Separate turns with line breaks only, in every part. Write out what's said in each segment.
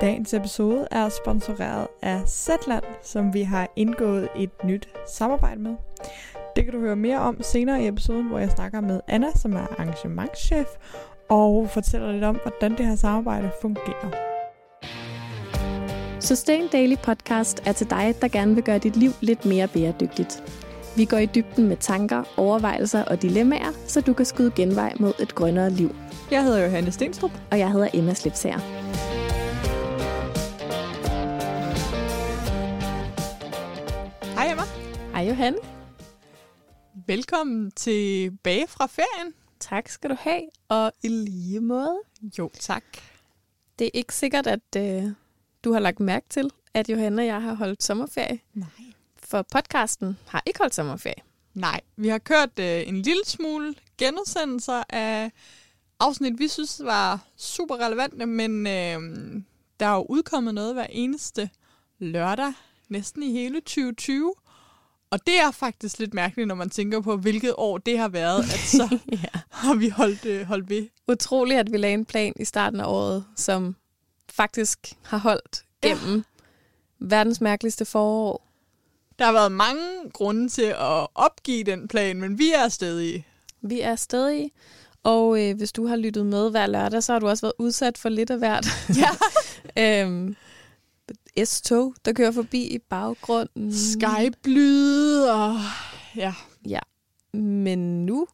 Dagens episode er sponsoreret af Zetland, som vi har indgået et nyt samarbejde med. Det kan du høre mere om senere i episoden, hvor jeg snakker med Anna, som er arrangementschef, og fortæller lidt om, hvordan det her samarbejde fungerer.
Sustain Daily Podcast er til dig, der gerne vil gøre dit liv lidt mere bæredygtigt. Vi går i dybden med tanker, overvejelser og dilemmaer, så du kan skyde genvej mod et grønnere liv.
Jeg hedder Johanne Stenstrup.
Og jeg hedder Emma Slipsager.
Hej
Johanne.
Velkommen tilbage fra ferien.
Tak skal du have, og i lige måde.
Jo, tak.
Det er ikke sikkert, at øh, du har lagt mærke til, at Johanne og jeg har holdt sommerferie.
Nej.
For podcasten har ikke holdt sommerferie.
Nej, vi har kørt øh, en lille smule genudsendelser af afsnit, vi synes var super relevante, men øh, der er jo udkommet noget hver eneste lørdag, næsten i hele 2020. Og det er faktisk lidt mærkeligt, når man tænker på, hvilket år det har været, at så
ja.
har vi holdt, øh, holdt ved.
Utroligt, at vi lagde en plan i starten af året, som faktisk har holdt gennem ja. verdens mærkeligste forår.
Der har været mange grunde til at opgive den plan, men vi er stadig.
Vi er stadig. Og øh, hvis du har lyttet med hver lørdag, så har du også været udsat for lidt af hvert.
Ja.
øhm, S-tog, der kører forbi i baggrunden.
Skype-lyde og ja.
Ja, men nu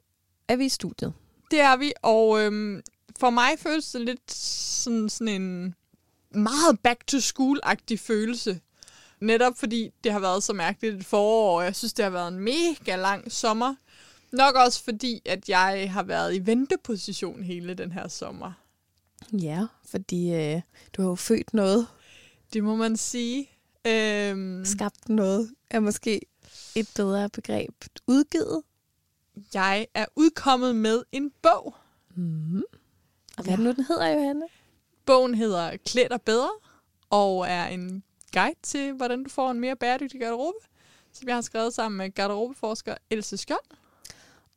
er vi i studiet.
Det er vi, og øhm, for mig føles det lidt sådan, sådan en meget back-to-school-agtig følelse. Netop fordi det har været så mærkeligt et forår, og jeg synes, det har været en mega lang sommer. Nok også fordi, at jeg har været i venteposition hele den her sommer.
Ja, fordi øh, du har jo født noget.
Det må man sige. Øhm,
Skabt noget er måske et bedre begreb. Udgivet.
jeg er udkommet med en bog.
Mm. Og hvad ja. nu den hedder, Johanne?
Bogen hedder Klæd dig bedre, og er en guide til, hvordan du får en mere bæredygtig garderobe, som jeg har skrevet sammen med garderobeforsker Else Skjold.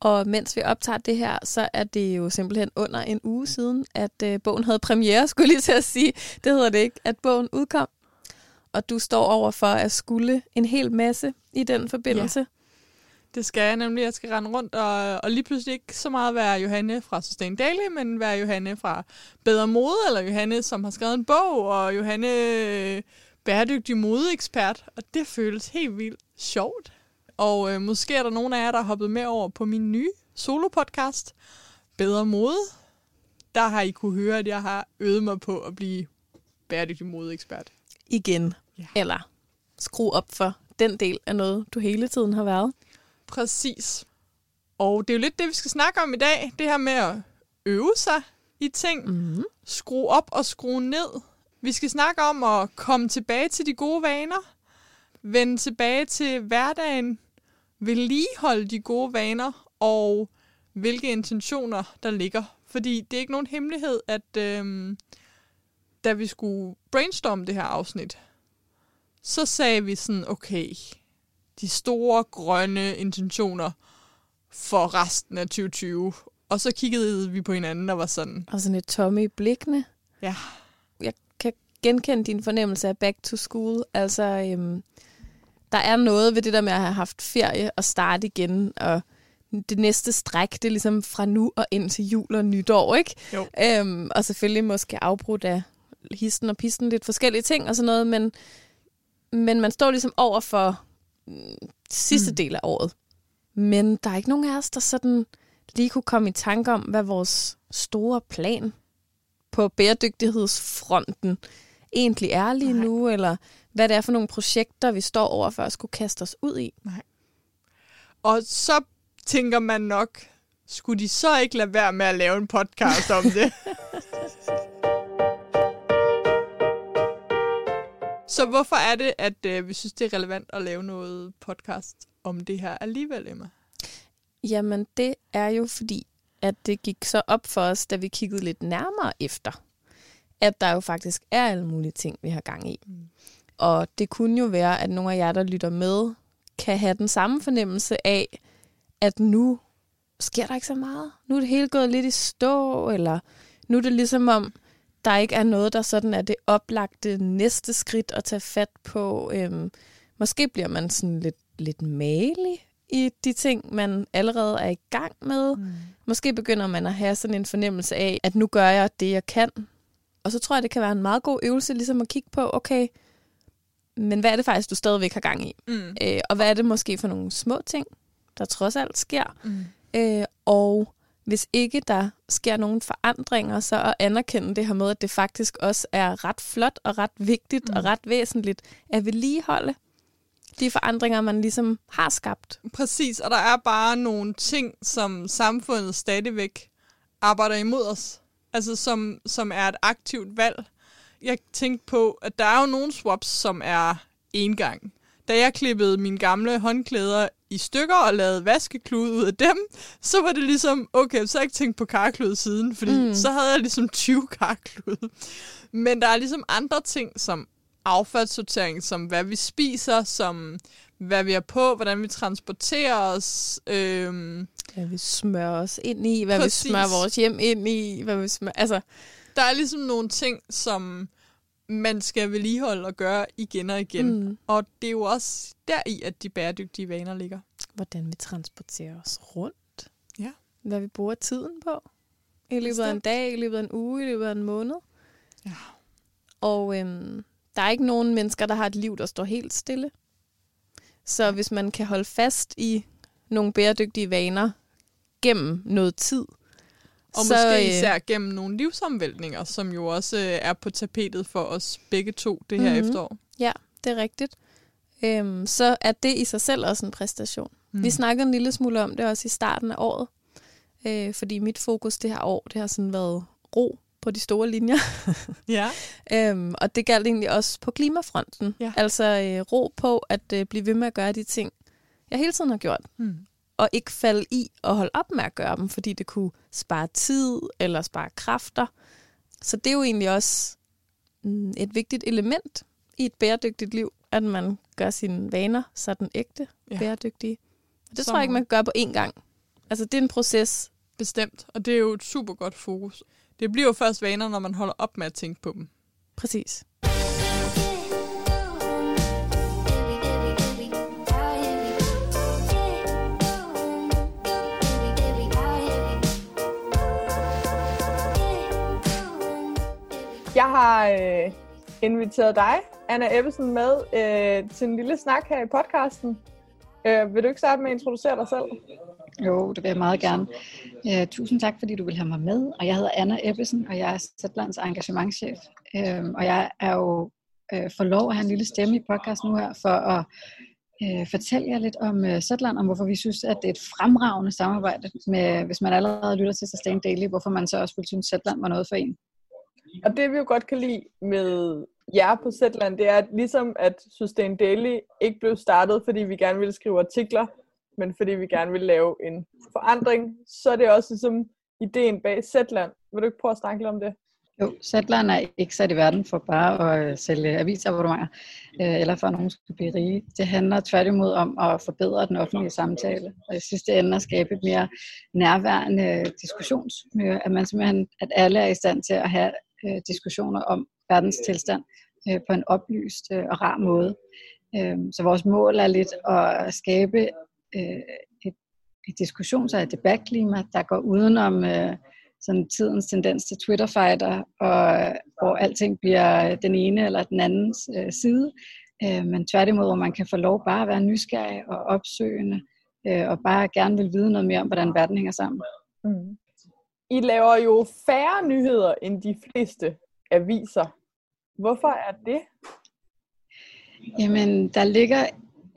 Og mens vi optager det her, så er det jo simpelthen under en uge siden, at øh, bogen havde premiere, skulle lige til at sige. Det hedder det ikke, at bogen udkom. Og du står over for at skulle en hel masse i den forbindelse. Ja.
Det skal jeg nemlig. Jeg skal rende rundt og, og lige pludselig ikke så meget være Johanne fra Sustain Daily, men være Johanne fra Bedre Mode, eller Johanne, som har skrevet en bog, og Johanne bæredygtig modeekspert. Og det føles helt vildt sjovt. Og øh, måske er der nogen af jer, der har hoppet med over på min nye solo-podcast, Bedre Mode. Der har I kunne høre, at jeg har øvet mig på at blive bæredygtig modeekspert.
Igen.
Ja.
Eller skru op for den del af noget, du hele tiden har været.
Præcis. Og det er jo lidt det, vi skal snakke om i dag. Det her med at øve sig i ting.
Mm.
Skrue op og skrue ned. Vi skal snakke om at komme tilbage til de gode vaner. Vende tilbage til hverdagen. Vedligeholde de gode vaner. Og hvilke intentioner, der ligger. Fordi det er ikke nogen hemmelighed, at øhm, da vi skulle brainstorme det her afsnit, så sagde vi sådan, okay, de store grønne intentioner for resten af 2020. Og så kiggede vi på hinanden og var sådan,
Og sådan et tomme i blikkene.
ja,
Jeg kan genkende din fornemmelse af back to school. Altså, øhm, der er noget ved det der med at have haft ferie og starte igen, og det næste stræk, det er ligesom fra nu og ind til jul og nytår, ikke?
Jo.
Øhm, og selvfølgelig måske afbrudt af histen og pisten, lidt forskellige ting og sådan noget, men, men man står ligesom over for mm, sidste
Mm.
del af året. Men der er ikke nogen af os, der sådan lige kunne komme i tanke om, hvad vores store plan på bæredygtighedsfronten egentlig er lige
Nej.
nu, eller hvad det er for nogle projekter, vi står over for at skulle kaste os ud i.
Og så tænker man nok, skulle de så ikke lade være med at lave en podcast om det? så hvorfor er det, at øh, vi synes, det er relevant at lave noget podcast om det her alligevel, Emma?
Jamen, det er jo fordi, at det gik så op for os, da vi kiggede lidt nærmere efter, at der jo faktisk er alle mulige ting, vi har gang i.
Mm.
Og det kunne jo være, at nogle af jer, der lytter med, kan have den samme fornemmelse af, at nu sker der ikke så meget. Nu er det hele gået lidt i stå, eller nu er det ligesom om, der ikke er noget, der sådan er det oplagte næste skridt at tage fat på. Øhm, måske bliver man sådan lidt, lidt malig i de ting, man allerede er i gang med. Mm. Måske begynder man at have sådan en fornemmelse af, at nu gør jeg det, jeg kan. Og så tror jeg, det kan være en meget god øvelse ligesom at kigge på, okay, men hvad er det faktisk, du stadigvæk har gang i? Mm. Øh, og hvad er det måske for nogle små ting, der trods alt sker? Mm. Øh, og hvis ikke der sker nogen forandringer, så at anerkende det her med, at det faktisk også er ret flot og ret vigtigt mm. og ret væsentligt at vedligeholde de forandringer, man ligesom har skabt.
Præcis, og der er bare nogle ting, som samfundet stadigvæk arbejder imod os. Altså som, som er et aktivt valg. Jeg tænkte på, at der er jo nogle swaps, som er engang. Da jeg klippede mine gamle håndklæder i stykker og lavede vaskeklude ud af dem, så var det ligesom, okay, så har jeg ikke tænkt på karklude siden, fordi mm. så havde jeg ligesom 20 karklude. Men der er ligesom andre ting, som affaldssortering, som hvad vi spiser, som hvad vi er på, hvordan vi transporterer os. Øhm,
hvad vi smører os ind i, hvad præcis. vi smører vores hjem ind i. Hvad vi smører, altså.
Der er ligesom nogle ting, som man skal vedligeholde og gøre igen og igen. Mm. Og det er jo også deri, at de bæredygtige vaner ligger.
Hvordan vi transporterer os rundt.
Ja.
Hvad vi bruger tiden på. I løbet af en dag, i løbet af en uge, i løbet af en måned.
Ja.
Og øhm, der er ikke nogen mennesker, der har et liv, der står helt stille. Så hvis man kan holde fast i nogle bæredygtige vaner gennem noget tid,
og så, måske øh, især gennem nogle livsomvæltninger, som jo også øh, er på tapetet for os begge to det her mm-hmm. efterår.
Ja, det er rigtigt. Øhm, så er det i sig selv også en præstation. Mm. Vi snakkede en lille smule om det også i starten af året. Øh, fordi mit fokus det her år, det har sådan været ro på de store linjer.
ja.
øhm, og det galt egentlig også på klimafronten.
Ja.
Altså øh, ro på at øh, blive ved med at gøre de ting, jeg hele tiden har gjort. Mm. Og ikke falde i og holde op med at gøre dem, fordi det kunne spare tid eller spare kræfter. Så det er jo egentlig også mm, et vigtigt element i et bæredygtigt liv, at man gør sine vaner sådan ægte ja. bæredygtige. Og det Så tror jeg ikke, man kan gøre på én gang. Altså, det er en proces.
Bestemt, og det er jo et super godt fokus. Det bliver jo først vaner, når man holder op med at tænke på dem.
Præcis.
Jeg har øh, inviteret dig, Anna Ebbesen, med øh, til en lille snak her i podcasten. Øh, vil du ikke starte med at introducere dig selv?
Jo, det vil jeg meget gerne. Uh, tusind tak, fordi du vil have mig med. Og jeg hedder Anna Ebbesen, og jeg er Sætlands engagementchef. Uh, og jeg er jo uh, for lov at have en lille stemme i podcast nu her, for at uh, fortælle jer lidt om Sætland, om hvorfor vi synes, at det er et fremragende samarbejde, med, hvis man allerede lytter til Sustain Daily, hvorfor man så også vil synes, at Sætland var noget for en.
Og det vi jo godt kan lide med jer på Zetland, det er at ligesom at Sustain Daily ikke blev startet, fordi vi gerne ville skrive artikler, men fordi vi gerne vil lave en forandring, så er det også ligesom ideen bag Zetland. Vil du ikke prøve at snakke lidt om det?
Jo, Zetland er ikke sat i verden for bare at sælge avisabonnementer, øh, eller for at nogen skal blive rige. Det handler tværtimod om at forbedre den offentlige samtale, og i sidste ende at skabe et mere nærværende diskussionsmiljø, at man simpelthen, at alle er i stand til at have øh, diskussioner om verdens tilstand øh, på en oplyst og rar måde. Så vores mål er lidt at skabe øh, et, et diskussions- og et debatklima, der går udenom øh, sådan tidens tendens til Twitter-fighter, og hvor alting bliver den ene eller den andens øh, side, øh, men tværtimod, hvor man kan få lov bare at være nysgerrig og opsøgende, øh, og bare gerne vil vide noget mere om, hvordan verden hænger sammen. Mm.
I laver jo færre nyheder end de fleste aviser. Hvorfor er det?
Jamen, der ligger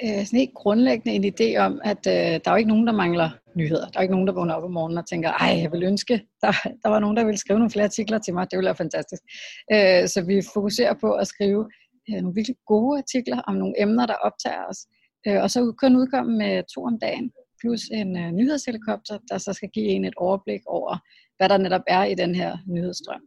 øh, sådan helt grundlæggende en idé om, at øh, der er jo ikke nogen, der mangler nyheder. Der er ikke nogen, der vågner op om morgenen og tænker, ej, jeg vil ønske, der, der var nogen, der ville skrive nogle flere artikler til mig. Det ville være fantastisk. Øh, så vi fokuserer på at skrive øh, nogle virkelig gode artikler om nogle emner, der optager os. Øh, og så kun udkomme med to om dagen, plus en øh, nyhedshelikopter, der så skal give en et overblik over, hvad der netop er i den her nyhedsstrøm.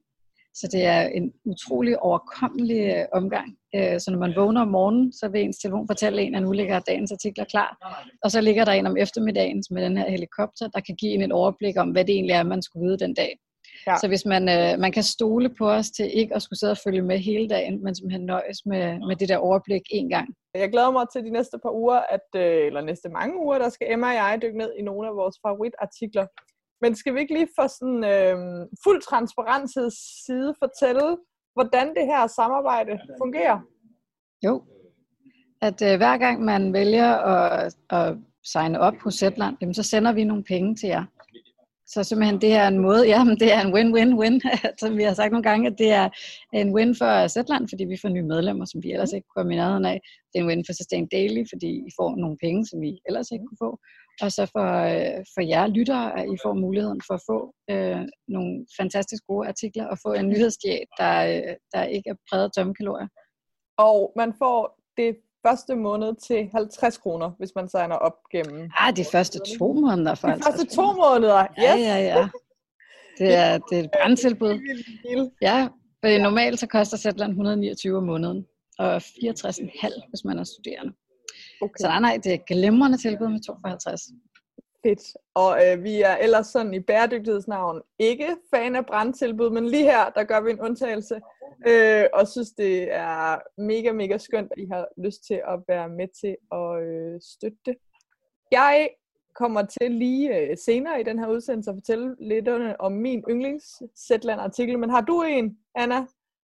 Så det er en utrolig overkommelig øh, omgang. Øh, så når man vågner om morgenen, så vil ens telefon fortælle en, at nu ligger dagens artikler klar. Og så ligger der en om eftermiddagen med den her helikopter, der kan give en et overblik om, hvad det egentlig er, man skulle vide den dag. Ja. Så hvis man, øh, man kan stole på os til ikke at skulle sidde og følge med hele dagen, men simpelthen nøjes med, med det der overblik en gang.
Jeg glæder mig til de næste par uger, at, øh, eller næste mange uger, der skal Emma og jeg dykke ned i nogle af vores favoritartikler. Men skal vi ikke lige få sådan øh, fuld transparensheds side fortælle, hvordan det her samarbejde fungerer?
Jo, at øh, hver gang man vælger at, at signe op hos Zetland, jamen, så sender vi nogle penge til jer. Så simpelthen det er en måde, ja, men det er en win-win-win, som vi har sagt nogle gange, at det er en win for Zetland, fordi vi får nye medlemmer, som vi ellers ikke kunne komme i nærheden af. Det er en win for Sustain Daily, fordi I får nogle penge, som vi ellers ikke kunne få. Og så for, øh, for jer lyttere, at I får muligheden for at få øh, nogle fantastisk gode artikler og få en nyhedsdiæt, der, øh, der ikke er præget af tomme kalorier.
Og man får det første måned til 50 kroner, hvis man signer op gennem...
Ah, de første to måneder for
De første to måneder, yes.
Ja, ja, ja. Det er, det er et brandtilbud. Ja, for normalt så koster Zetland 129 om måneden, og 64,5 hvis man er studerende. Okay. Så nej, nej, det er glimrende tilbud med 52.
Fedt. Og øh, vi er ellers sådan i bæredygtighedsnavn ikke fan af brandtilbud, men lige her, der gør vi en undtagelse, øh, og synes, det er mega, mega skønt, at I har lyst til at være med til at øh, støtte det. Jeg kommer til lige øh, senere i den her udsendelse at fortælle lidt om min yndlings artikel men har du en, Anna?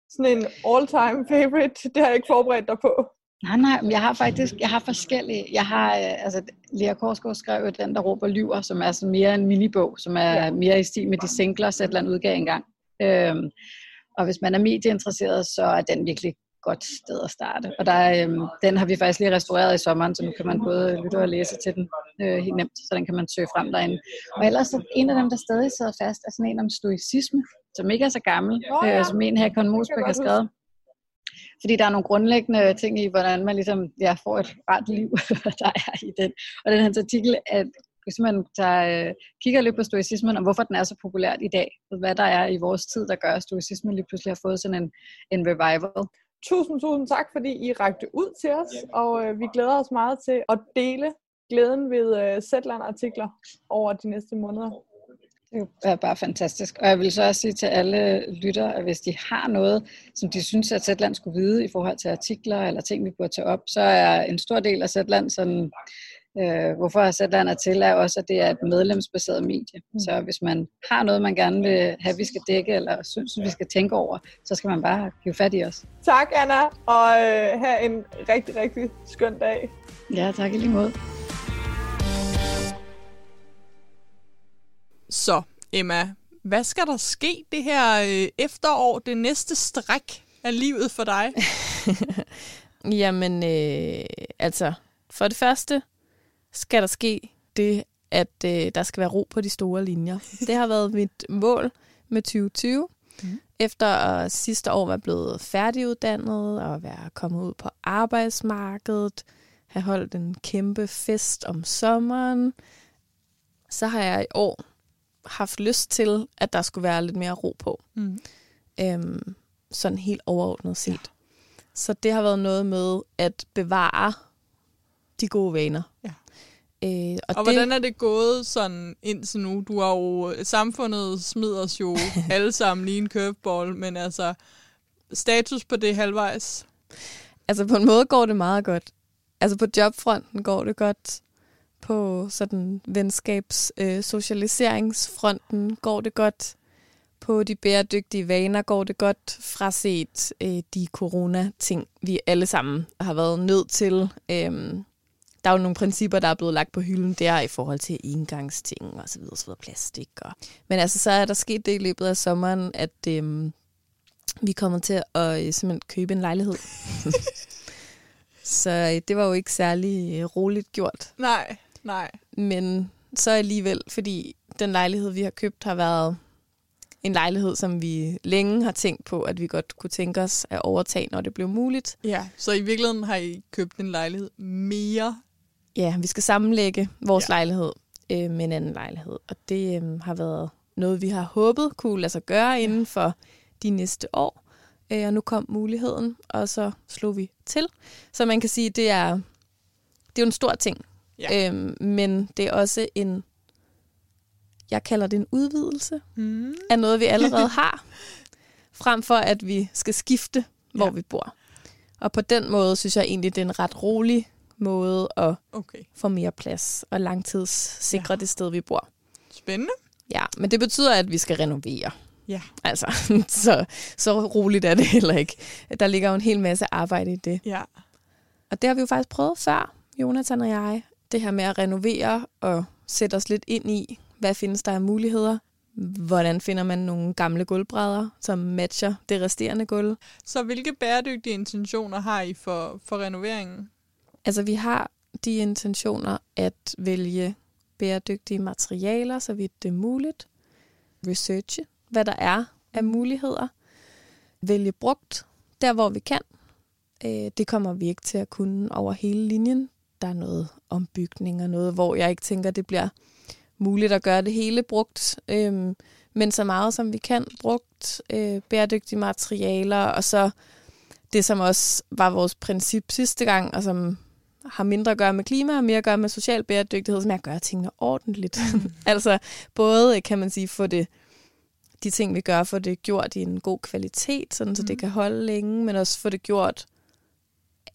Sådan en all-time favorite? Det har jeg ikke forberedt dig på.
Nej, nej, jeg har faktisk, jeg har forskellige. Jeg har, øh, altså, Lea Korsgaard skrev jo den, der råber lyver, som er sådan mere en minibog, som er ja. mere i stil med de singler, Zetland udgav engang. Øhm, og hvis man er medieinteresseret, så er den virkelig godt sted at starte. Og der, øhm, den har vi faktisk lige restaureret i sommeren, så nu kan man både lytte og læse til den øh, helt nemt, så den kan man søge frem derinde. Og ellers så en af dem, der stadig sidder fast, er sådan en om stoicisme, som ikke er så gammel, oh, ja. øh, som en her Kon Mosbæk har skrevet. Fordi der er nogle grundlæggende ting i, hvordan man ligesom ja, får et rart liv, der er i den. Og den hans artikel, at hvis man tager, øh, kigger lidt på stoicismen, og hvorfor den er så populært i dag, og hvad der er i vores tid, der gør, at stoicismen lige pludselig har fået sådan en, en revival.
Tusind, tusind tak, fordi I rakte ud til os, og øh, vi glæder os meget til at dele glæden ved øh, Zetland-artikler over de næste måneder.
Det er bare fantastisk. Og jeg vil så også sige til alle lytter, at hvis de har noget, som de synes, at Zetland skulle vide i forhold til artikler eller ting, vi burde tage op, så er en stor del af Zetland sådan, øh, hvorfor Zetland er til, er også, at det er et medlemsbaseret medie. Mm. Så hvis man har noget, man gerne vil have, vi skal dække, eller synes, vi skal tænke over, så skal man bare give fat i os.
Tak, Anna, og øh, have en rigtig, rigtig skøn dag.
Ja, tak i lige måde.
Så, Emma, hvad skal der ske det her øh, efterår, det næste stræk af livet for dig?
Jamen, øh, altså, for det første skal der ske det, at øh, der skal være ro på de store linjer. Det har været mit mål med 2020. Mm. Efter at sidste år var blevet færdiguddannet og være kommet ud på arbejdsmarkedet, have holdt en kæmpe fest om sommeren, så har jeg i år haft lyst til, at der skulle være lidt mere ro på. Mm. Øhm, sådan helt overordnet set. Ja. Så det har været noget med at bevare de gode vaner. Ja.
Øh, og og det, hvordan er det gået sådan indtil nu? Du har jo, samfundet smider os jo alle sammen lige en curveball, men altså status på det halvvejs?
Altså på en måde går det meget godt. Altså på jobfronten går det godt på sådan venskabs øh, socialiseringsfronten går det godt. På de bæredygtige vaner går det godt. Fraset øh, de corona-ting, vi alle sammen har været nødt til. Øh, der er jo nogle principper, der er blevet lagt på hylden der i forhold til engangsting og så videre, så videre plastik. Og... Men altså, så er der sket det i løbet af sommeren, at øh, vi kommer til at øh, simpelthen købe en lejlighed. så øh, det var jo ikke særlig øh, roligt gjort.
Nej. Nej.
Men så alligevel, fordi den lejlighed, vi har købt, har været en lejlighed, som vi længe har tænkt på, at vi godt kunne tænke os at overtage, når det blev muligt.
Ja, så i virkeligheden har I købt en lejlighed mere?
Ja, vi skal sammenlægge vores ja. lejlighed øh, med en anden lejlighed, og det øh, har været noget, vi har håbet kunne lade sig gøre inden for de næste år. Øh, og nu kom muligheden, og så slog vi til. Så man kan sige, det er, det er jo en stor ting Ja. Øhm, men det er også en Jeg kalder det en udvidelse
Mm.
af noget, vi allerede har, frem for at vi skal skifte, hvor
Ja.
vi bor. Og på den måde synes jeg egentlig, det er en ret rolig måde at
Okay,
få mere plads og langtidssikre
Ja.
det sted, vi bor.
spændende.
Ja, men det betyder, at vi skal renovere.
Ja.
Altså, så, så roligt er det heller ikke. Der ligger jo en hel masse arbejde i det.
Ja.
Og det har vi jo faktisk prøvet før, Jonathan og jeg. Det her med at renovere og sætte os lidt ind i, hvad findes der af muligheder. Hvordan finder man nogle gamle gulvbrædder, som matcher det resterende gulv.
Så hvilke bæredygtige intentioner har I for, for renoveringen?
Altså, vi har de intentioner at vælge bæredygtige materialer, så vidt det er muligt. Researche, hvad der er af muligheder. Vælge brugt, der hvor vi kan. Øh, Det kommer vi ikke til at kunne over hele linjen. Der er noget ombygning og noget, hvor jeg ikke tænker, det bliver muligt at gøre det hele brugt. Øhm, Men så meget som vi kan brugt øh, bæredygtige materialer, og så det, som også var vores princip sidste gang, og som har mindre at gøre med klima og mere at gøre med social bæredygtighed, som er at gøre tingene ordentligt. altså både, kan man sige, få det, de ting, vi gør, få det gjort i en god kvalitet, sådan, så
Mm.
det kan holde længe, men også få det gjort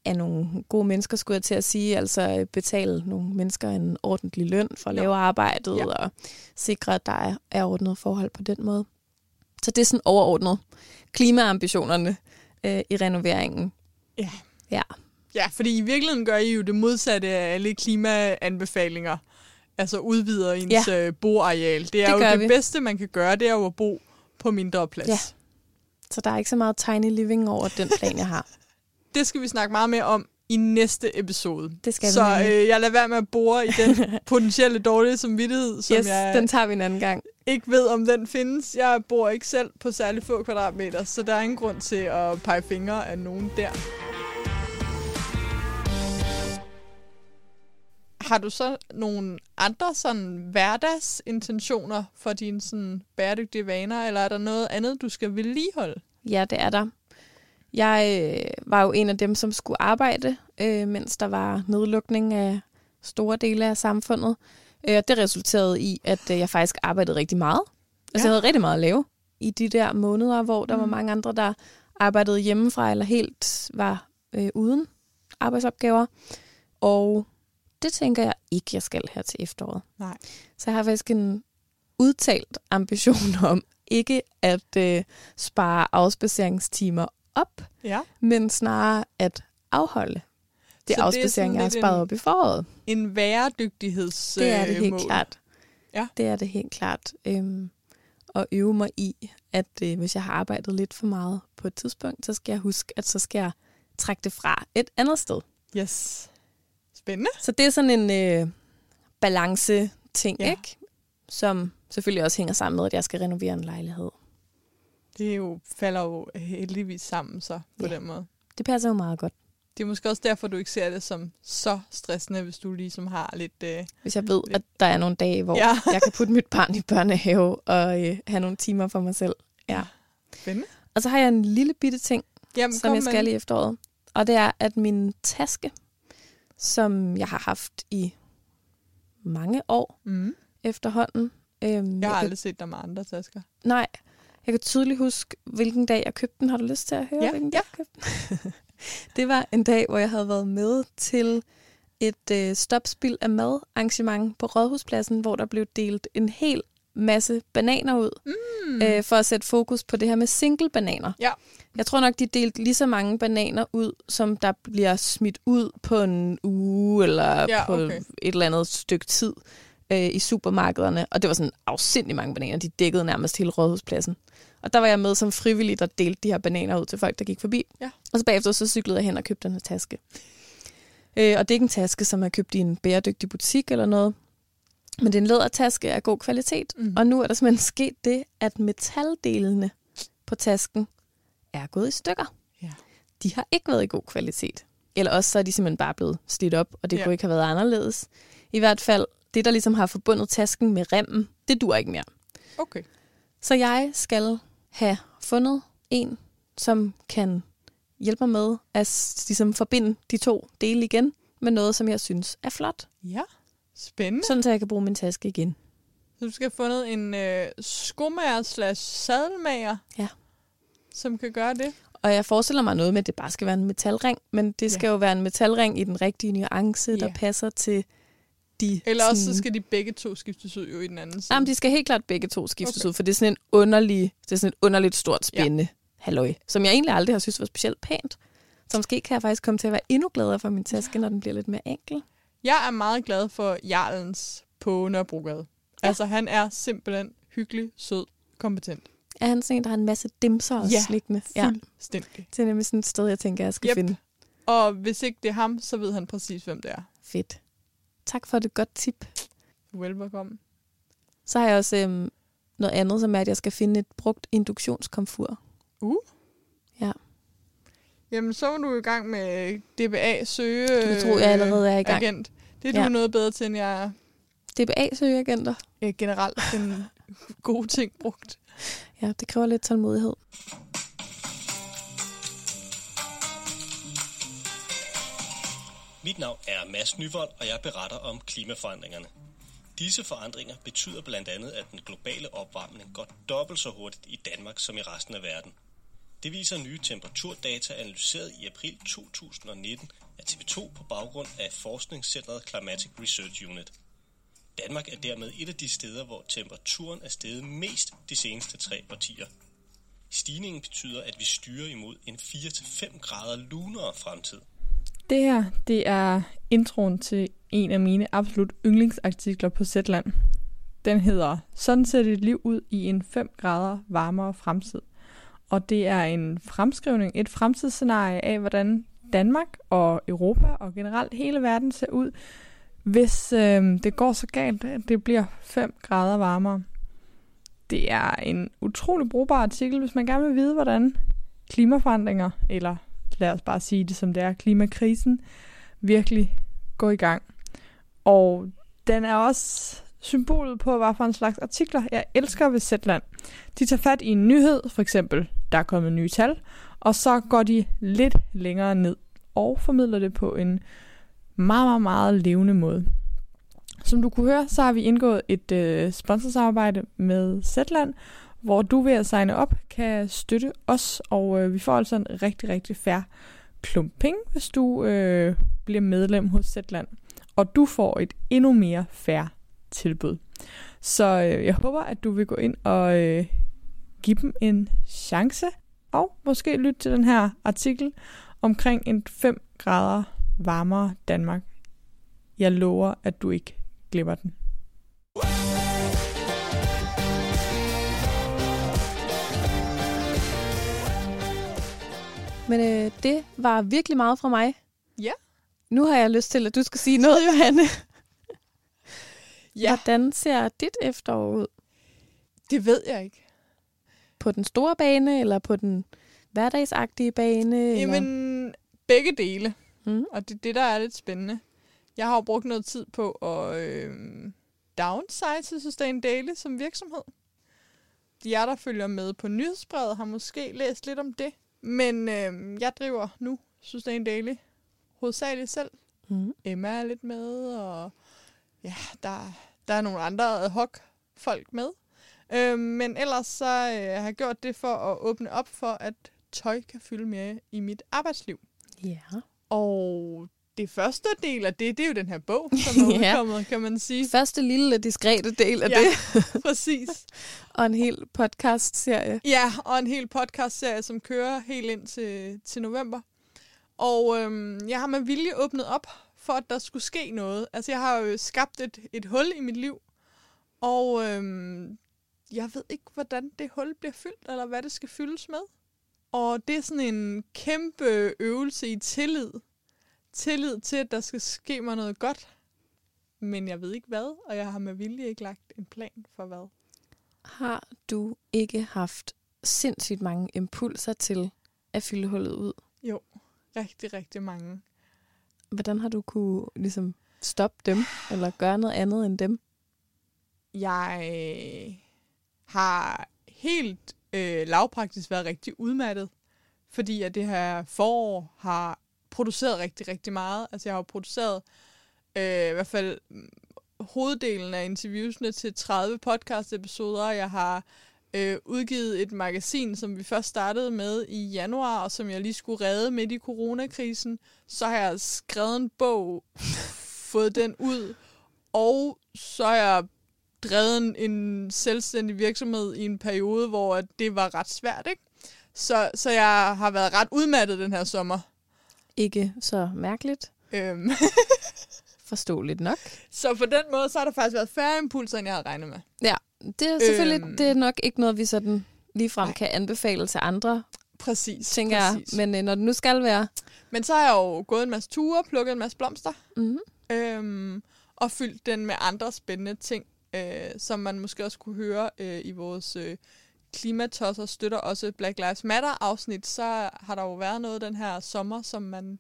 af nogle gode mennesker, skulle jeg til at sige. Altså betale nogle mennesker en ordentlig løn for at lave arbejdet,
Ja.
og sikre, at der er, ordnet forhold på den måde. Så det er sådan overordnet klimaambitionerne øh, i renoveringen.
Ja.
Ja.
Ja, fordi i virkeligheden gør I jo det modsatte af alle klimaanbefalinger. Altså udvider ens ja. øh, boareal. Det er
Det
jo det
vi.
bedste, man kan gøre, det er jo at bo på mindre plads.
Ja. Så der er ikke så meget tiny living over den plan, jeg har.
Det skal vi snakke meget mere om i næste episode.
Det skal vi
Så
nemlig.
øh, jeg lader være med at bore i den potentielle dårlige samvittighed, som
yes,
jeg
den tager vi en anden gang.
ikke ved, om den findes. Jeg bor ikke selv på særlig få kvadratmeter, så der er ingen grund til at pege fingre af nogen der. Har du så nogle andre sådan hverdagsintentioner for dine sådan bæredygtige vaner, eller er der noget andet, du skal vedligeholde?
Ja, det er der. Jeg øh, var jo en af dem, som skulle arbejde, øh, mens der var nedlukning af store dele af samfundet. Øh, det resulterede i, at øh, jeg faktisk arbejdede rigtig meget. Altså,
Ja.
jeg havde rigtig meget at lave i de der måneder, hvor der mm. var mange andre, der arbejdede hjemmefra eller helt var øh, uden arbejdsopgaver. Og det tænker jeg ikke, jeg skal her til efteråret.
Nej.
Så jeg har faktisk en udtalt ambition om ikke at øh, spare afspaceringstimer op,
Ja.
men snarere at afholde det
Så det er
afspacering, jeg har sparet op i foråret.
En bæredygtigheds
Det er det
øh,
helt
mål.
klart.
Ja.
Det er det helt klart. Øhm, og øve mig i, at øh, hvis jeg har arbejdet lidt for meget på et tidspunkt, så skal jeg huske, at så skal jeg trække det fra et andet sted.
Yes. Spændende.
Så det er sådan en øh, balance-ting,
ja.
ikke? Som selvfølgelig også hænger sammen med, at jeg skal renovere en lejlighed.
Det jo, falder jo heldigvis sammen så på
Ja.
den måde.
Det passer jo meget godt.
Det er måske også derfor, du ikke ser det som så stressende, hvis du ligesom har lidt... Øh...
Hvis jeg ved, at der er nogle dage, hvor
Ja.
jeg kan putte mit barn i børnehave og øh, have nogle timer for mig selv. Ja.
Spændende.
Og så har jeg en lille bitte ting,
Jamen,
som jeg skal i efteråret. Og det er, at min taske, som jeg har haft i mange år
Mm.
efterhånden. Øhm,
Jeg har
kan,
aldrig set dig med andre tasker.
Nej, jeg kan tydeligt huske, hvilken dag jeg købte den. Har du lyst til at høre,
Ja,
hvilken dag jeg købte den? det var en dag, hvor jeg havde været med til et øh, stopspil af mad arrangement på Rådhuspladsen, hvor der blev delt en hel masse bananer ud,
Mm.
øh, for at sætte fokus på det her med single bananer.
Ja.
Jeg tror nok, de delte lige så mange bananer ud, som der bliver smidt ud på en uge eller
Ja,
på
okay.
et eller andet stykke tid øh, i supermarkederne. Og det var sådan afsindig mange bananer. De dækkede nærmest hele rådhuspladsen. Og der var jeg med som frivillig, der delte de her bananer ud til folk, der gik forbi.
Ja.
Og så bagefter så cyklede jeg hen og købte den her taske. Øh, og det er ikke en taske, som er købt i en bæredygtig butik eller noget. Men det er en lædertaske af god kvalitet.
Mm.
Og nu er der simpelthen sket det, at metaldelene på tasken er gået i stykker.
Ja.
De har ikke været i god kvalitet. Eller også så er de simpelthen bare blevet slidt op, og det
Ja.
kunne ikke have været anderledes. I hvert fald, det der ligesom har forbundet tasken med remmen, det dur ikke mere.
Okay.
Så jeg skal have fundet en, som kan hjælpe mig med at ligesom forbinde de to dele igen med noget, som jeg synes er flot.
Ja. Spændende.
Sådan så jeg kan bruge min taske igen.
Så du skal have fundet en øh, skomager slash sadelmager,
Ja.
som kan gøre det.
Og jeg forestiller mig noget med, at det bare skal være en metalring, men det skal
Ja.
jo være en metalring i den rigtige nuance, der
Ja.
passer til de...
Eller også så
sådan-
skal de begge to skiftes ud jo i den anden side.
Jamen, de skal helt klart begge to skiftes
Okay.
ud, for det er sådan en underlig, det er sådan et underligt stort spænde ja. halløj, som jeg egentlig aldrig har synes var specielt pænt. Så måske kan jeg faktisk komme til at være endnu gladere for min taske, når den bliver lidt mere enkel.
Jeg er meget glad for Jarlens på Nørrebrogade. Ja. Altså, han er simpelthen hyggelig, sød, kompetent.
Er han sådan en, der har en masse dimser og
Ja,
slikkende? Ja,
Fuldstændig.
det er nemlig sådan et sted, jeg tænker, jeg skal
yep.
finde.
Og hvis ikke det er ham, så ved han præcis, hvem det er.
Fedt. Tak for det godt tip.
Velbekomme.
Så har jeg også øhm, noget andet, som er, at jeg skal finde et brugt induktionskomfur.
Jamen, så er du i gang med DBA søge
Du kan tro, jeg allerede er i gang.
agent. Det er du
Ja.
noget bedre til, end jeg er
DBA-søgeagenter.
øh, generelt den gode ting brugt.
Ja, det kræver lidt tålmodighed.
Mit navn er Mads Nyvold, og jeg beretter om klimaforandringerne. Disse forandringer betyder blandt andet, at den globale opvarmning går dobbelt så hurtigt i Danmark som i resten af verden. Det viser nye temperaturdata analyseret i april 2019 af TV2 på baggrund af forskningscentret Climatic Research Unit. Danmark er dermed et af de steder, hvor temperaturen er steget mest de seneste tre årtier. Stigningen betyder, at vi styrer imod en 4-5 grader lunere fremtid.
Det her, det er introen til en af mine absolut yndlingsartikler på Zetland. Den hedder Sådan ser dit liv ud i en 5 grader varmere fremtid. Og det er en fremskrivning, et fremtidsscenarie af, hvordan Danmark og Europa og generelt hele verden ser ud, hvis øh, det går så galt, at det bliver 5 grader varmere. Det er en utrolig brugbar artikel, hvis man gerne vil vide, hvordan klimaforandringer, eller lad os bare sige det som det er, klimakrisen, virkelig går i gang. Og den er også symbolet på, hvad for en slags artikler jeg elsker ved Zetland. De tager fat i en nyhed, for eksempel, der er kommet nye tal, og så går de lidt længere ned og formidler det på en meget, meget, meget levende måde. Som du kunne høre, så har vi indgået et øh, sponsorsamarbejde med Zetland, hvor du ved at signe op kan støtte os, og øh, vi får altså en rigtig, rigtig færre klump penge, hvis du øh, bliver medlem hos Zetland. Og du får et endnu mere færre tilbud. Så øh, jeg håber, at du vil gå ind og øh, give dem en chance, og måske lytte til den her artikel omkring en 5 grader varmere Danmark. Jeg lover, at du ikke glemmer den.
Men øh, det var virkelig meget fra mig.
Ja.
Nu har jeg lyst til, at du skal sige noget, Johanne.
Ja.
Hvordan ser dit efterår ud?
Det ved jeg ikke.
På den store bane, eller på den hverdagsagtige bane? Eller?
Jamen, begge dele.
Mm.
Og det er det, der er lidt spændende. Jeg har jo brugt noget tid på at øh, downsize Sustain Daily som virksomhed. De jer, der følger med på nyhedsbrevet, har måske læst lidt om det. Men øh, jeg driver nu Sustain Daily hovedsageligt selv.
Mm.
Emma er lidt med, og ja, der, der er nogle andre ad hoc folk med. Øh, men ellers så øh, har jeg gjort det for at åbne op for, at tøj kan fylde mere i mit arbejdsliv.
Ja.
Og det første del af det, det er jo den her bog, som er
Ja.
udkommet, kan man sige.
Første lille diskrete del af
Ja.
det,
Præcis.
og en hel podcast-serie.
Ja, og en hel podcast-serie, som kører helt ind til, til november. Og øhm, jeg har med vilje åbnet op for, at der skulle ske noget. Altså, jeg har jo skabt et, et hul i mit liv, og øhm, jeg ved ikke, hvordan det hul bliver fyldt, eller hvad det skal fyldes med. Og det er sådan en kæmpe øvelse i tillid. Tillid til, at der skal ske mig noget godt. Men jeg ved ikke hvad, og jeg har med vilje ikke lagt en plan for hvad.
Har du ikke haft sindssygt mange impulser til at fylde hullet ud?
Jo, rigtig, rigtig mange.
Hvordan har du kunne ligesom stoppe dem, eller gøre noget andet end dem?
Jeg har helt øh, lavpraktisk været rigtig udmattet, fordi at det her forår har produceret rigtig, rigtig meget. Altså jeg har jo produceret øh, i hvert fald mm, hoveddelen af interviewsene til 30 podcast-episoder. Jeg har øh, udgivet et magasin, som vi først startede med i januar, og som jeg lige skulle redde midt i coronakrisen. Så har jeg skrevet en bog, fået den ud, og så har jeg drevet en, en selvstændig virksomhed i en periode, hvor det var ret svært, ikke? Så, så jeg har været ret udmattet den her sommer.
Ikke så mærkeligt.
Øhm.
Forståeligt nok.
så på den måde, så har der faktisk været færre impulser, end jeg havde regnet med.
Ja, det er selvfølgelig
Øhm.
det er nok ikke noget, vi sådan ligefrem kan anbefale til andre,
Præcis.
tænker
præcis.
jeg. Men øh, når det nu skal være...
Men så har jeg jo gået en masse ture, plukket en masse blomster,
Mm-hmm.
øhm, og fyldt den med andre spændende ting, øh, som man måske også kunne høre øh, i vores øh, klimatosser støtter også Black Lives Matter afsnit, så har der jo været noget den her sommer, som man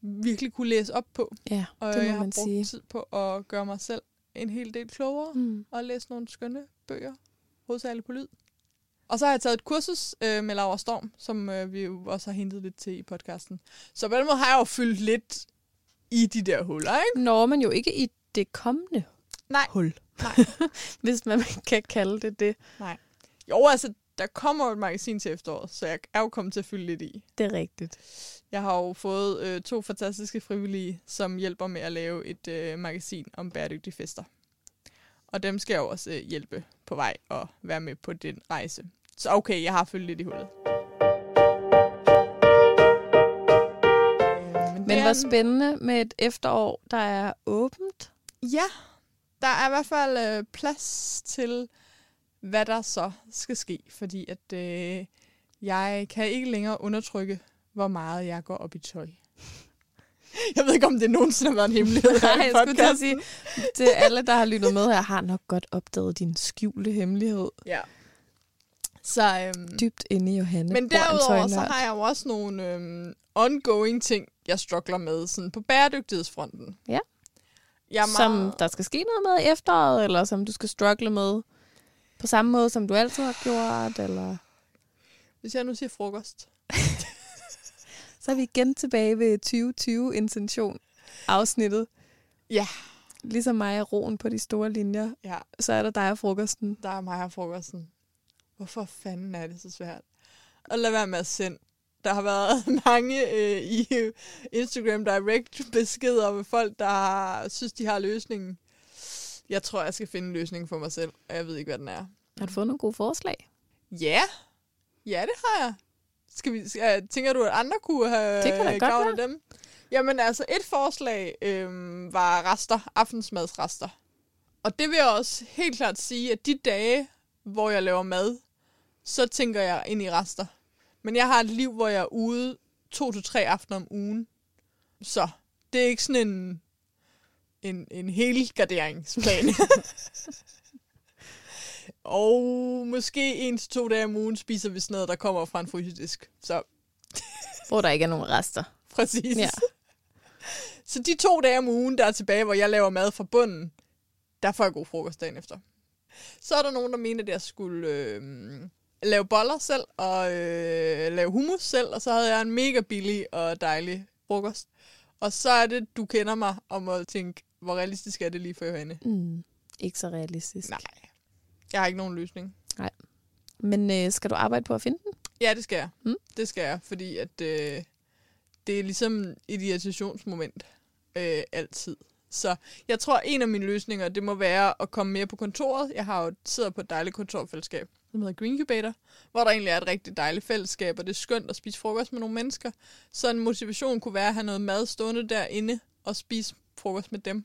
virkelig kunne læse op på.
Ja,
Og
det må
jeg har brugt
sige.
tid på at gøre mig selv en hel del klogere
Mm.
og læse nogle skønne bøger, hovedsageligt på lyd. Og så har jeg taget et kursus øh, med Laura Storm, som øh, vi jo også har hentet lidt til i podcasten. Så på den måde har jeg jo fyldt lidt i de der huller, ikke?
Når man jo ikke i det kommende
Nej.
hul.
Nej.
Hvis man kan kalde det det.
Jo, altså, der kommer jo et magasin til efteråret, så jeg er jo kommet til at fylde lidt i.
Det er rigtigt.
Jeg har jo fået øh, to fantastiske frivillige, som hjælper med at lave et øh, magasin om bæredygtige fester. Og dem skal jeg jo også øh, hjælpe på vej og være med på den rejse. Så okay, jeg har fyldt lidt i hullet. Øh,
Men
det
hvor spændende med et efterår, der er åbent.
Ja, der er i hvert fald øh, plads til, hvad der så skal ske. Fordi at øh, jeg kan ikke længere undertrykke, hvor meget jeg går op i tøj. Jeg ved ikke, om det nogensinde har været en hemmelighed her
Nej,
i
jeg skulle
podcasten.
sige, til alle, der har lyttet med her, har nok godt opdaget din skjulte hemmelighed
Ja. Så, øhm,
dybt inde i Johanne.
men derudover så har jeg jo også nogle øhm, ongoing ting, jeg struggler med sådan på bæredygtighedsfronten.
Ja.
Jeg er
Som
meget,
der skal ske noget med i efteråret, eller som du skal struggle med på samme måde, som du altid har gjort, eller...
Hvis jeg nu siger frokost.
Så er vi igen tilbage ved 2020-intention afsnittet.
Ja.
Ligesom mig og roen på de store linjer,
Ja,
så er der dig og frokosten.
der er mig og frokosten. Hvorfor fanden er det så svært? Og lad være med at sende. Der har været mange øh, i Instagram direct beskeder med folk, der har, synes, de har løsningen. Jeg tror, jeg skal finde en løsning for mig selv, og jeg ved ikke, hvad den er.
Har du fået nogle gode forslag?
Ja, ja det har jeg. Skal vi, skal, tænker du, at andre kunne have
Det kan da godt
gavn af dem? Jamen altså, et forslag øhm, var rester, aftensmadsrester. Og det vil jeg også helt klart sige, at de dage, hvor jeg laver mad, så tænker jeg ind i rester. Men jeg har et liv, hvor jeg er ude to til tre aftener om ugen. Så det er ikke sådan en, en, en helgarderingsplan. Og måske en til to dage om ugen spiser vi sådan noget, der kommer fra en frysedisk. Så
Hvor der ikke er nogen rester.
præcis.
Ja.
Så de to dage om ugen, der er tilbage, hvor jeg laver mad fra bunden, der får jeg god frokost dagen efter. Så er der nogen, der mener, at jeg skulle øh, lave boller selv og øh, lave hummus selv, og så havde jeg en mega billig og dejlig frokost. Og så er det, du kender mig, om at tænke, hvor realistisk er det lige for Johanne?
Mm, ikke så realistisk.
Nej, jeg har ikke nogen løsning.
Men øh, skal du arbejde på at finde den?
Ja, det skal jeg.
Mm.
Det skal jeg, fordi at øh, det er ligesom et irritationsmoment øh, altid. Så jeg tror, en af mine løsninger, det må være at komme mere på kontoret. Jeg har jo sidder på et dejligt kontorfællesskab, som hedder Green Incubator, hvor der egentlig er et rigtig dejligt fællesskab, og det er skønt at spise frokost med nogle mennesker. Så en motivation kunne være at have noget mad stående derinde og spise frokost med dem.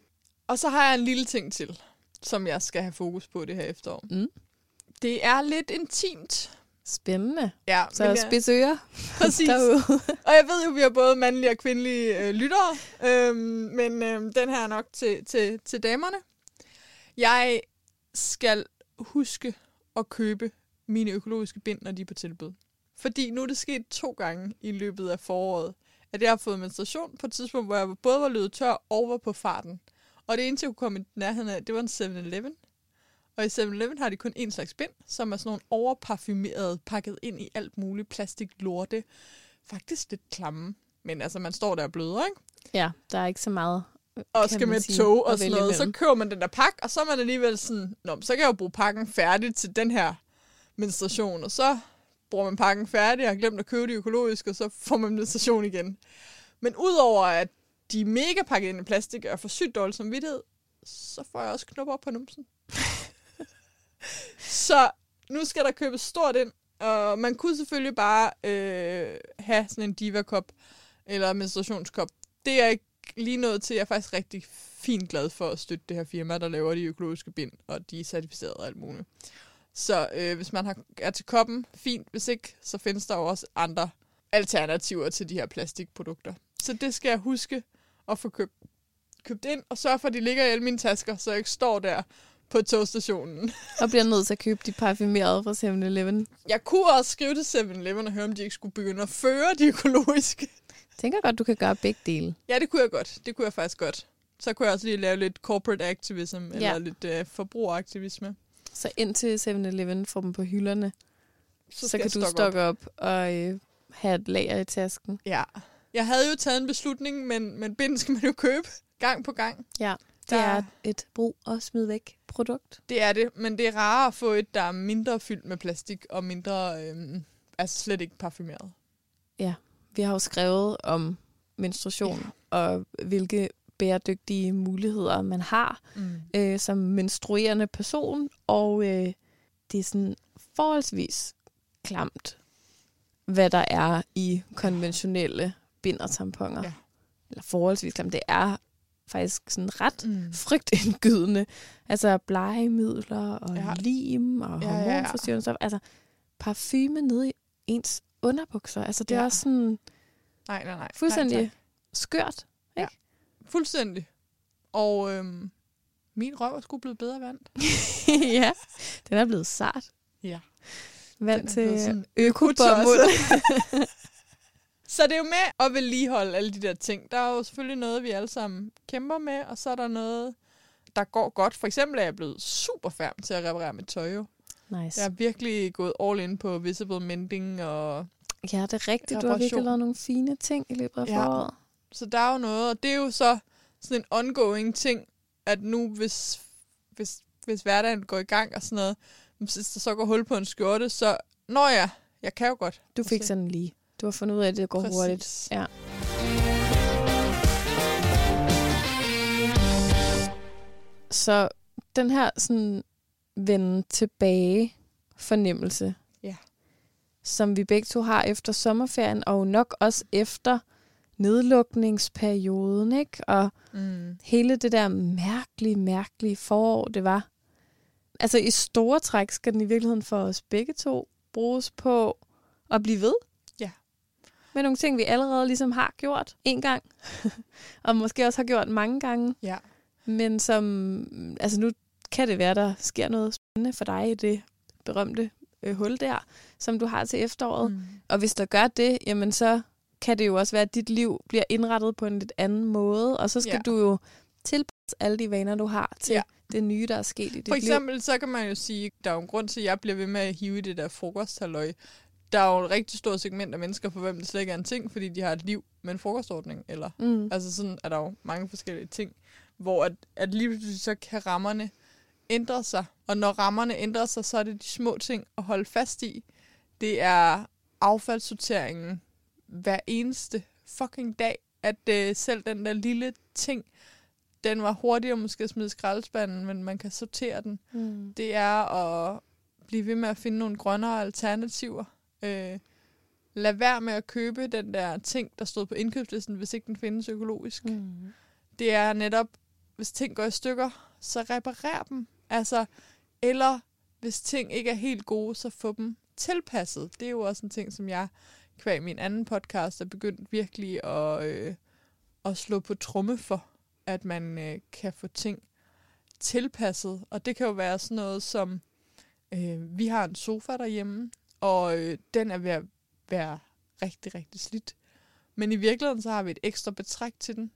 Og så har jeg en lille ting til, som jeg skal have fokus på det her efterår.
Mm.
Det er lidt intimt.
Spændende.
Ja,
Så jeg...
jeg-
spids ører
Præcis.
derude.
Og jeg ved jo, at vi har både mandlige og kvindelige øh, lyttere, øhm, men øhm, den her er nok til, til, til damerne. Jeg skal huske at købe mine økologiske bind, når de er på tilbud. Fordi nu er det sket to gange i løbet af foråret, at jeg har fået menstruation på et tidspunkt, hvor jeg både var løbet tør og var på farten. Og det eneste, jeg kunne komme i nærheden af, det var en 7-Eleven. Og i 7-Eleven har de kun én slags bind, som er sådan nogle overparfumerede, pakket ind i alt muligt plastik lorte. Faktisk lidt klamme. Men altså, man står der og bløder, ikke?
Ja, der er ikke så meget
og skal med
sige,
tog og sådan noget, så køber man den der pakke, og så er man alligevel sådan, Nå, så kan jeg jo bruge pakken færdig til den her menstruation, og så bruger man pakken færdig og har glemt at købe det økologisk, og så får man menstruation igen. Men udover at de er mega pakket ind i plastik og er for sygt dårlig samvittighed, så får jeg også knopper op på numsen. så nu skal der købes stort ind, og man kunne selvfølgelig bare øh, have sådan en diva-kop eller menstruationskop. Det er ikke lige noget til. Jeg er faktisk rigtig fint glad for at støtte det her firma, der laver de økologiske bind, og de er certificeret og alt muligt. Så øh, hvis man har, er til koppen, fint. Hvis ikke, så findes der jo også andre alternativer til de her plastikprodukter. Så det skal jeg huske at få købt, købt ind, og sørge for, at de ligger i alle mine tasker, så jeg ikke står der på togstationen.
Og bliver nødt til at købe de parfumerede fra 7-Eleven.
Jeg kunne også skrive til 7-Eleven og høre, om de ikke skulle begynde at føre de økologiske.
Tænker godt, du kan gøre begge dele.
Ja, det kunne jeg godt. Det kunne jeg faktisk godt. Så kunne jeg også lige lave lidt corporate activism, eller
Ja.
lidt øh, forbrugeraktivisme.
Så indtil 7-Eleven får dem på hylderne, så, så kan du
stokke
op, op og øh, have et lager i tasken.
Ja. Jeg havde jo taget en beslutning, men, men bind skal man jo købe gang på gang.
Ja, det
Der-
er et brug og smid væk produkt.
Det er det, men det er rarere at få et, der er mindre fyldt med plastik og mindre, øhm, altså slet ikke parfumeret.
Vi har jo skrevet om menstruation ja. og hvilke bæredygtige muligheder man har
Mm.
øh, som menstruerende person, og øh, det er sådan forholdsvis klamt, hvad der er i konventionelle bind og tamponer.
Ja.
Eller forholdsvis klamt. Det er faktisk sådan ret
Mm.
frygtindgydende. Altså blegemidler og
Ja.
ja. lim og
Ja, ja, ja.
hormonforstyrrende stoffer. Altså parfume nede i ens underbukser. Altså det er
Ja.
også sådan
Nej, nej, nej.
fuldstændig
Nej,
skørt.
Fuldstændig. Og øhm, min røv er sgu blevet bedre vand.
ja, den er blevet sart.
Ja.
Vand
er
til økobomuld.
Så det er jo med at vedligeholde alle de der ting. Der er jo selvfølgelig noget, vi alle sammen kæmper med, og så er der noget, der går godt. For eksempel er jeg blevet super færm til at reparere mit tøj. Jo.
nice.
Jeg er virkelig gået all in på visible mending, og
Ja, det er rigtigt. Du har virkelig
Reparation.
lavet nogle fine ting i løbet af
Ja.
foråret.
så der er jo noget, og det er jo så sådan en ongoing ting, at nu hvis, hvis, hvis hverdagen går i gang og sådan noget, hvis der så går hul på en skjorte, så når jeg, jeg kan jo godt.
Du fik sådan lige. Du har fundet ud af, at det går
Præcis.
hurtigt. Ja. Så den her sådan vende tilbage fornemmelse,
Ja.
som vi begge to har efter sommerferien, og nok også efter nedlukningsperioden, ikke? Og
Mm.
hele det der mærkelige, mærkelige forår, det var. Altså i store træk skal den i virkeligheden for os begge to bruges på at blive ved. Med nogle ting, vi allerede ligesom har gjort en gang, og måske også har gjort mange gange,
Ja.
men som, altså nu kan det være, der sker noget spændende for dig i det berømte øh, hul der, som du har til efteråret.
Mm.
Og hvis der gør det, jamen så kan det jo også være, at dit liv bliver indrettet på en lidt anden måde, og så skal
Ja.
du jo tilpasse alle de vaner, du har til
Ja.
det nye, der er sket i dit
For
liv.
eksempel, så kan man jo sige, der er jo en grund til, at jeg bliver ved med at hive i det der frokosthalløj. Der er jo et rigtig stort segment af mennesker, for hvem det slet ikke er en ting, fordi de har et liv med en frokostordning. Eller,
Mm.
altså sådan er der jo mange forskellige ting, hvor at, at lige pludselig så kan rammerne ændre sig. Og når rammerne ændrer sig, så er det de små ting at holde fast i. Det er affaldssorteringen hver eneste fucking dag, at øh, selv den der lille ting, den var hurtigere måske at smide i skraldespanden, men man kan sortere den
Mm.
det er at blive ved med at finde nogle grønnere alternativer. Øh, lad være med at købe den der ting, der stod på indkøbslisten, hvis ikke den findes økologisk. Mm. Det er netop, hvis ting går i stykker, så reparer dem. Altså, eller hvis ting ikke er helt gode, så få dem tilpasset. Det er jo også en ting, som jeg kvæg min anden podcast er begyndt virkelig at, øh, at slå på tromme for, at man øh, kan få ting tilpasset. Og det kan jo være sådan noget som, øh, vi har en sofa derhjemme, og øh, den er ved at være rigtig, rigtig slidt. Men i virkeligheden, så har vi et ekstra betræk til den.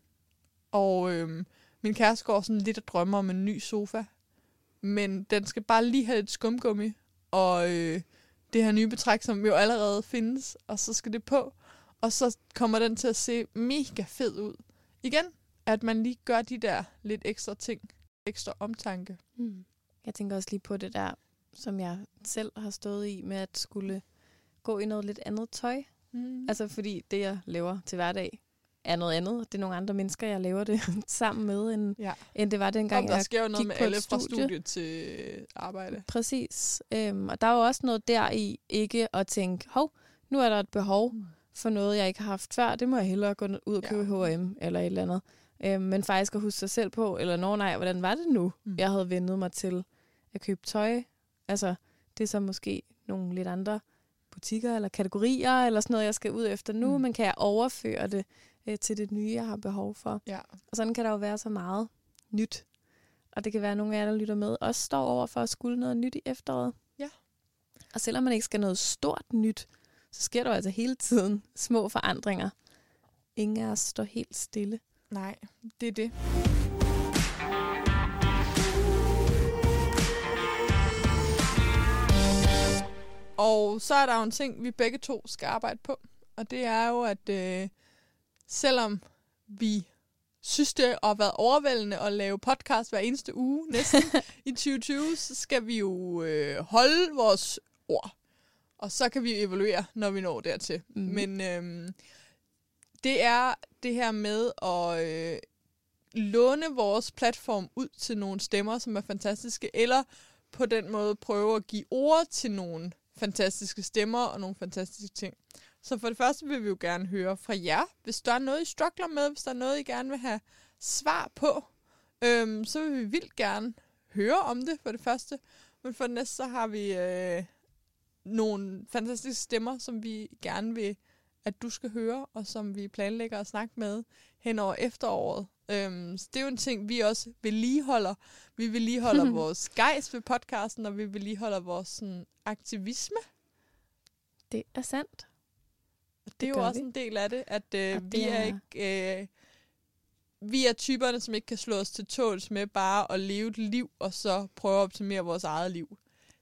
Og øh, min kæreste går sådan lidt og drømmer om en ny sofa. Men den skal bare lige have et skumgummi, og øh, det her nye betræk, som jo allerede findes, og så skal det på. Og så kommer den til at se mega fed ud. Igen, at man lige gør de der lidt ekstra ting, ekstra omtanke.
Mm. Jeg tænker også lige på det der, som jeg selv har stået i med at skulle gå i noget lidt andet tøj.
Mm.
Altså fordi det, jeg laver til hverdag, er noget andet. Det er nogle andre mennesker, jeg laver det sammen med, end,
ja.
end det var dengang,
Om der
jeg
sker jo noget med alle fra
studie.
studie til arbejde.
Præcis. Øhm, og der er jo også noget der i ikke at tænke, hov, nu er der et behov
Mm.
for noget, jeg ikke har haft før. Det må jeg hellere gå ud og købe
Ja.
H&M eller et eller andet. Øhm, men faktisk at huske sig selv på, eller når nej, hvordan var det nu,
mm.
jeg havde vendet mig til at købe tøj. Altså, det er så måske nogle lidt andre butikker eller kategorier, eller sådan noget, jeg skal ud efter nu,
Mm.
men kan jeg overføre det øh, til det nye, jeg har behov for.
Ja.
Og sådan kan der jo være så meget nyt. Og det kan være, at nogle af jer, der lytter med, også står over for at skulle noget nyt i efteråret.
Ja.
Og selvom man ikke skal noget stort nyt, så sker der jo altså hele tiden små forandringer. Ingen af os står helt stille.
Nej, det er det. Og så er der jo en ting, vi begge to skal arbejde på. Og det er jo, at øh, selvom vi synes, det har været overvældende at lave podcast hver eneste uge næsten i 2020, så skal vi jo øh, holde vores ord. Og så kan vi evaluere, når vi når dertil. Mm. Men øh, det er det her med at øh, låne vores platform ud til nogle stemmer, som er fantastiske, eller på den måde prøve at give ord til nogle fantastiske stemmer og nogle fantastiske ting. Så for det første vil vi jo gerne høre fra jer, hvis der er noget, I struggler med, hvis der er noget, I gerne vil have svar på, øhm, så vil vi vildt gerne høre om det for det første. Men for det næste, så har vi øh, nogle fantastiske stemmer, som vi gerne vil, at du skal høre, og som vi planlægger at snakke med hen over efteråret. Øhm, så det er jo en ting, vi også vedligeholder. Vi vedligeholder vores gejst ved podcasten, og vi vedligeholder vores sådan, aktivisme.
Det er sandt.
Og det er jo også
vi.
en del af det, at øh,
Og det
vi er
er-
ikke... Øh, vi er typerne, som ikke kan slå os til tåls med bare at leve et liv, og så prøve at optimere vores eget liv.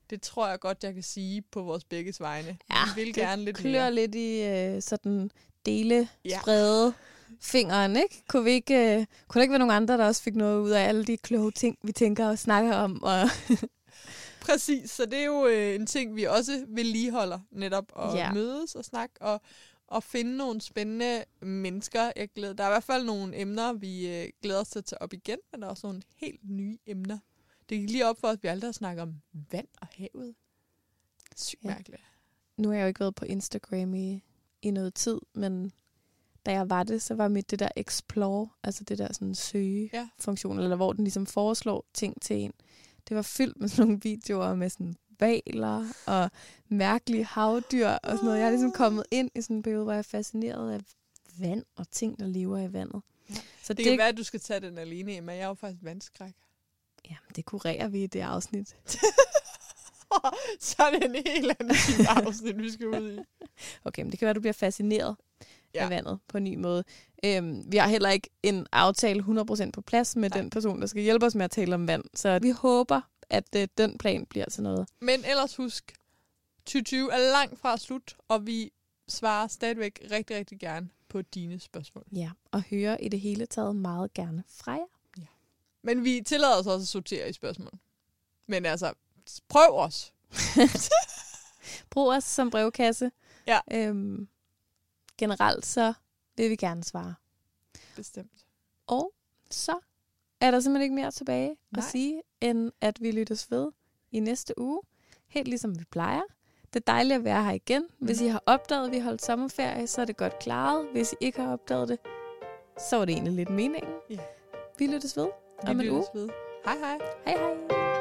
Det tror jeg godt, jeg kan sige på vores begges vegne.
Ja,
vi vil
det
gerne lidt
Klør
mere.
lidt i øh, sådan dele,
ja.
sprede fingeren, ikke? Kunne, vi ikke, øh, kunne der ikke være nogen andre, der også fik noget ud af alle de kloge ting, vi tænker og snakker om? Og
Præcis, så det er jo øh, en ting, vi også vedligeholder netop at
Ja.
mødes og snakke og, og finde nogle spændende mennesker. Jeg glæder, der er i hvert fald nogle emner, vi øh, glæder os til at tage op igen, men der er også nogle helt nye emner. Det gik lige op for os, at vi aldrig har snakket om vand og havet. Sygt
Ja.
mærkeligt.
nu har jeg jo ikke været på Instagram i, i noget tid, men da jeg var det, så var mit det der explore, altså det der sådan søge-funktion, eller hvor den ligesom foreslår ting til en. Det var fyldt med sådan nogle videoer med sådan valer og mærkelige havdyr og sådan noget. Jeg er ligesom kommet ind i sådan en periode, hvor jeg er fascineret af vand og ting, der lever i vandet.
Ja.
Så
Det,
det,
kan være, at du skal tage den alene, men jeg er jo faktisk vandskræk.
ja, det kurerer vi i det afsnit.
så er det en helt anden afsnit, vi skal ud i.
Okay, men det kan være, at du bliver fascineret
Ja.
ja. af vandet på en ny måde. Øhm, vi har heller ikke en aftale 100% på plads med
Nej.
den person, der skal hjælpe os med at tale om vand. Så vi håber, at øh, den plan bliver til noget.
Men ellers husk, 2020 er langt fra slut, og vi svarer stadigvæk rigtig, rigtig gerne på dine spørgsmål.
Ja, og høre i det hele taget meget gerne fra jer.
Men vi tillader os også at sortere i spørgsmål. Men altså, prøv os.
Brug os som brevkasse.
Ja.
Øhm, generelt så vil vi gerne svare.
Bestemt.
Og så er der simpelthen ikke mere tilbage Nej. At sige, end at vi lyttes ved i næste uge. Helt ligesom vi plejer. Det er dejligt at være her igen. Hvis
Mhm.
I har opdaget, at vi holdt sommerferie, så er det godt klaret. Hvis I ikke har opdaget det, så var det egentlig lidt meningen.
Ja.
Vi lyttes ved om
Vi
en uge.
ved. Hej hej.
Hej hej.